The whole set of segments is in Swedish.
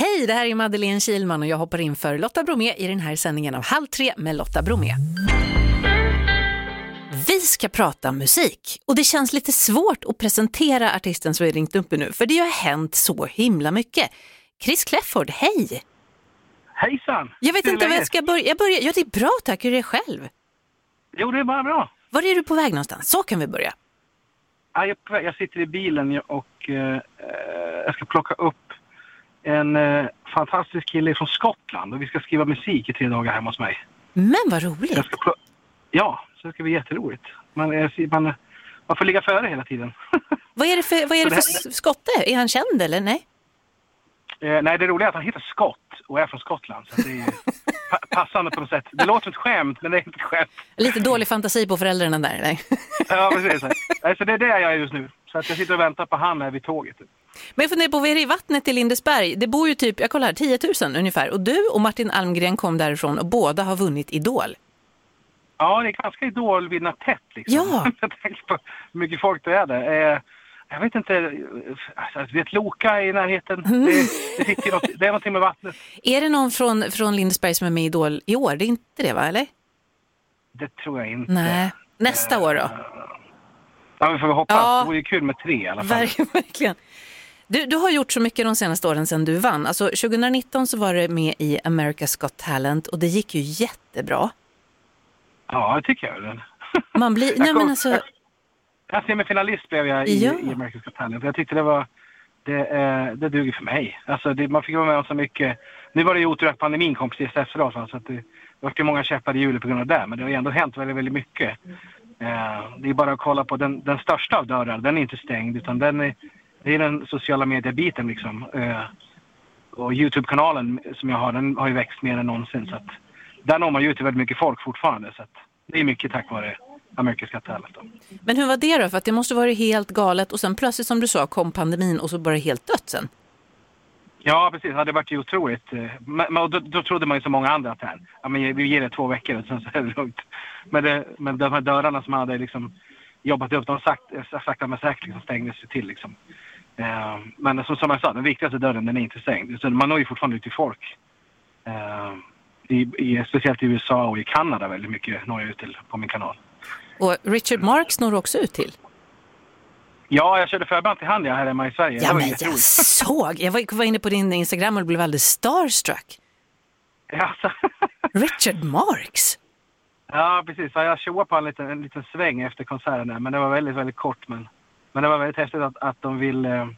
Hej, det här är Madeleine Kilman och jag hoppar in för Lotta Bromé i den här sändningen av Halv tre med Lotta Bromé. Vi ska prata musik och det känns lite svårt att presentera artisten som är ringt uppe nu för det har hänt så himla mycket. Chris Clefford, hej! Hejsan! Jag vet inte var jag ska börja. Jag börjar. Ja, det är bra tack. Hur är det själv? Jo, det är bara bra. Var är du på väg någonstans? Så kan vi börja. Ja, jag sitter i bilen och eh, eh, jag ska plocka upp en eh, fantastisk kille från Skottland och vi ska skriva musik i tre dagar hemma hos mig. Men vad roligt. ja, så det ska bli jätteroligt. Man, är, man, man får ligga före hela tiden. Vad är det för, vad är det för skotte? Är han känd eller nej? eh, nej, det roliga är att han heter Scott och är från Skottland. Så det är pa- passande på något sätt. Det låter som ett skämt, men det är inte ett skämt. Lite dålig fantasi på föräldrarna där. Nej. Ja, precis. Nej, så det är det jag är just nu. Så att jag sitter och väntar på han här vid tåget. Men jag funderar på, vad är det i vattnet i Lindesberg? Det bor ju typ, jag kollar här, 10 000 ungefär. Och du och Martin Almgren kom därifrån och båda har vunnit Idol. Ja, det är ganska idolvinnat tätt liksom. Ja. Jag tänker på hur mycket folk det är där. Eh, jag vet inte, eh, alltså, vet Loka i närheten. Mm. Det, det, sitter något, det är någonting med vattnet. Är det någon från, från Lindesberg som är med i Idol i år? Det är inte det va, eller? Det tror jag inte. Nej. Nästa år då? Ja, vi får hoppas. Ja. Det vore ju kul med tre i alla fall. Ver- Verkligen. Du, du har gjort så mycket de senaste åren sedan du vann. Alltså, 2019 så var du med i America's Got Talent och det gick ju jättebra. Ja, det tycker jag. Man blir... Jag Nej, kom- men alltså, Jag semifinalist blev jag i, Ja. i America's Got Talent. Jag tyckte det var... Det, eh, det duger för mig. Alltså, det, man fick vara med om så mycket. Nu var det ju otur att pandemin kom precis efteråt. Så att det, det var ju många käppar i hjulet på grund av det. Men det har ju ändå hänt väldigt, väldigt mycket. Eh, det är bara att kolla på den, den största av dörrar. Den är inte stängd utan den är, det är den sociala mediebiten liksom. Eh, och Youtube-kanalen som jag har, den har ju växt mer än någonsin. Så att där når man ju ut till väldigt mycket folk fortfarande. Så att det är mycket tack vare Då. men hur var det då? För att det måste vara helt galet och sen plötsligt som du sa kom pandemin och så bara helt dött sen. Ja, precis. Ja, det vart ju otroligt. Men, då, då trodde man ju som många andra att här, ja, men vi ger det två veckor och sen så är det lugnt. Men, det, men de här dörrarna som hade liksom jobbat upp, de sagt, sakta men säkert liksom stängdes ju till. Liksom. Eh, men som, som jag sa, den viktigaste dörren den är inte stängd. Så man når ju fortfarande ut till folk. Eh, i, i, speciellt i USA och i Kanada väldigt mycket når jag ut till på min kanal. Och Richard Marx når också ut till. Ja, jag körde förband till Hanja här hemma i Sverige. Ja, men jag såg. Jag var, var inne på din Instagram och blev alldeles starstruck. Ja, så- Richard Marx. Ja, precis. Ja, Jag tjoade på en liten, en liten sväng efter konserten där, men det var väldigt, väldigt kort. Men, men det var väldigt häftigt att, att de ville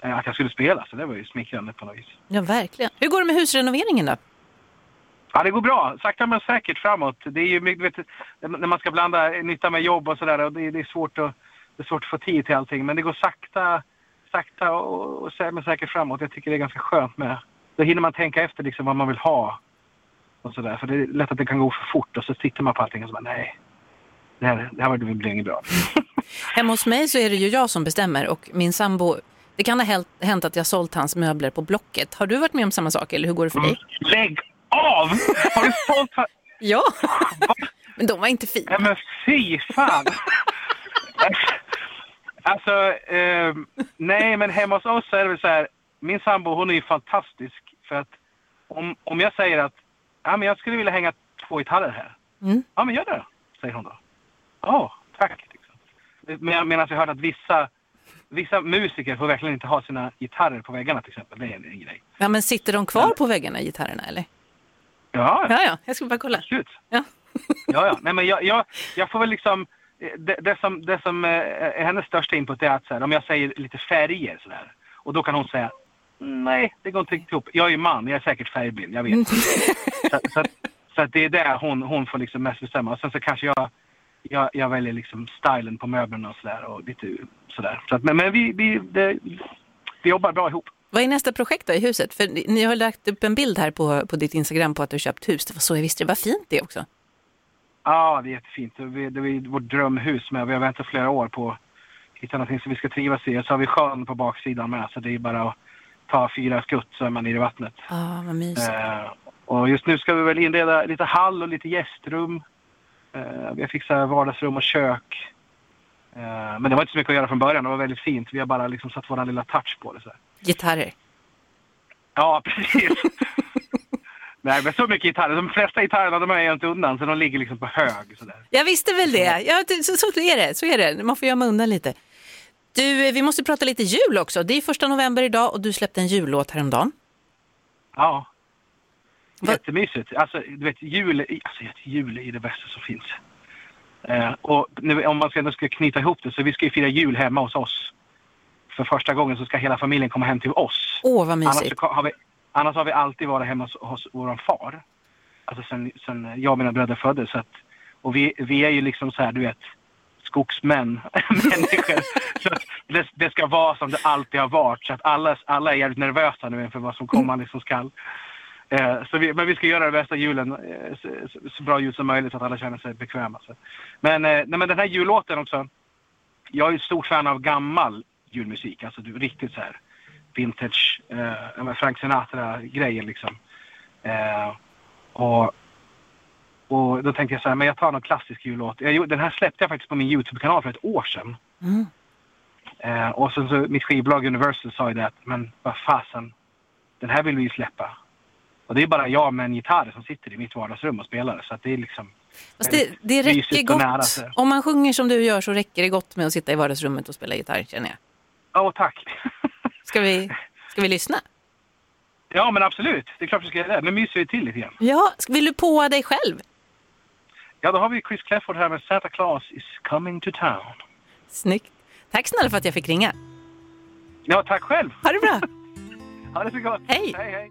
eh, att jag skulle spela, så det var ju smickrande på något vis. Ja, verkligen. Hur går det med husrenoveringen då? Ja, det går bra. Sakta men säkert framåt. Det är ju mycket, vet, när man ska blanda nytta med jobb och sådär, och det, det, är svårt att, det är svårt att få tid till allting. Men det går sakta, sakta och, och men säkert framåt. Jag tycker det är ganska skönt med. Då hinner man tänka efter liksom vad man vill ha. Och sådär. För det är lätt att det kan gå för fort och så tittar man på allting och så bara nej. Det här, det här blir inget bra. Hemma hos mig så är det ju jag som bestämmer och min sambo, det kan ha hänt- hänt att jag sålt hans möbler på Blocket. Har du varit med om samma sak eller hur går det för dig? Lägg av! Har du sålt... Ja, men de var inte fina. men fy fan! alltså, eh, nej men hemma hos oss är det väl så här. Min sambo hon är ju fantastisk för att om, om jag säger att ja, men jag skulle vilja hänga två gitarrer här. Mm. Ja men gör det säger hon då. Ja, tack. Liksom. Men, medan jag hört att vissa, vissa musiker får verkligen inte ha sina gitarrer på väggarna till exempel. Det är en, grej. Ja, men sitter de kvar på väggarna, gitarrerna eller? Ja, Ja, ja, jag ska bara kolla. absolut. Ja. Ja, ja. Nej, men jag, jag, jag får väl liksom... Det, det som, det som eh, är hennes största input är att så här, om jag säger lite färger sådär. Och då kan hon säga nej, det går inte riktigt ihop. Jag är ju man, jag är säkert färgblind, jag vet. så, så, så det är där hon, hon får liksom mest bestämma. Och sen så kanske jag, jag, jag väljer liksom stilen på möblerna och sådär. Och lite sådär. Så att, men men vi, vi, det, vi jobbar bra ihop. Vad är nästa projekt då i huset? För ni- har lagt upp en bild här på, på ditt Instagram på att du har köpt hus. Det var så jag visste det. Vad fint det också. Ja, det är jättefint. Det är, det är vårt drömhus med. Vi har väntat flera år på att hitta någonting som vi ska trivas i. Och så har vi sjön på baksidan med. Så det är bara att ta fyra skutt så är man nere i vattnet. Ja, vad mysigt. Eh, och just nu ska vi väl inreda lite hall och lite gästrum. Eh, vi har fixat vardagsrum och kök. Eh, men det var inte så mycket att göra från början. Det var väldigt fint. Vi har bara liksom satt vår lilla touch på det. Så här. Gitarrer. Ja, precis. Nej, men så mycket gitarrer. De flesta gitarrerna de har jag gömt undan så de ligger liksom på hög. Sådär. Jag visste väl det. Ja, så, så är det. Så är det. Man får gömma undan lite. Du, vi måste prata lite jul också. Det är första november idag och du släppte en jullåt häromdagen. Ja. Jättemysigt. Alltså, du vet, jul, alltså, jul är det bästa som finns. Eh, och nu, om man ska, knyta ihop det så vi ska ju fira jul hemma hos oss. För första gången så ska hela familjen komma hem till oss. Åh, vad Annars, mysigt. så har vi, annars har vi alltid varit hemma hos, hos vår far. Alltså sen, sen jag och mina bröder föddes. Så att, och vi, vi är ju liksom så här, du vet, skogsmän, människor. Så det, det ska vara som det alltid har varit. Så att alla, alla är jävligt nervösa nu inför vad som komma liksom skall. Eh, så vi, men vi ska göra det bästa julen, eh, så, så, bra jul som möjligt så att alla känner sig bekväma. Så. Men, eh, nej, men den här jullåten också. Jag är stort fan av gammal julmusik. Alltså du, riktigt så här vintage, eh, Frank Sinatra-grejer liksom. Eh, och, och då tänkte jag så här, men jag tar någon klassisk jullåt. Jag, den här släppte jag faktiskt på min YouTube-kanal för ett år sedan. Mm. Eh, och sen så mitt skivbolag Universal sa ju det att, men vad fasen, den här vill vi ju släppa. Och det är bara jag med en gitarr som sitter i mitt vardagsrum och spelar. Så det är liksom... Fast det, det räcker gott. nära. Om man sjunger som du gör så räcker det gott med att sitta i vardagsrummet och spela gitarr, känner jag. Ja, tack. Ska vi, ska vi lyssna? ja, men absolut. Det är klart vi ska göra det. Men myser vi till lite grann. Ja, vill du på dig själv? Ja, då har vi Chris Clefford här med Santa Claus is coming to town. Snyggt. Tack snälla för att jag fick ringa. Ja, tack själv. Ha det bra. Ha det så gott. Hej. Hej, hej.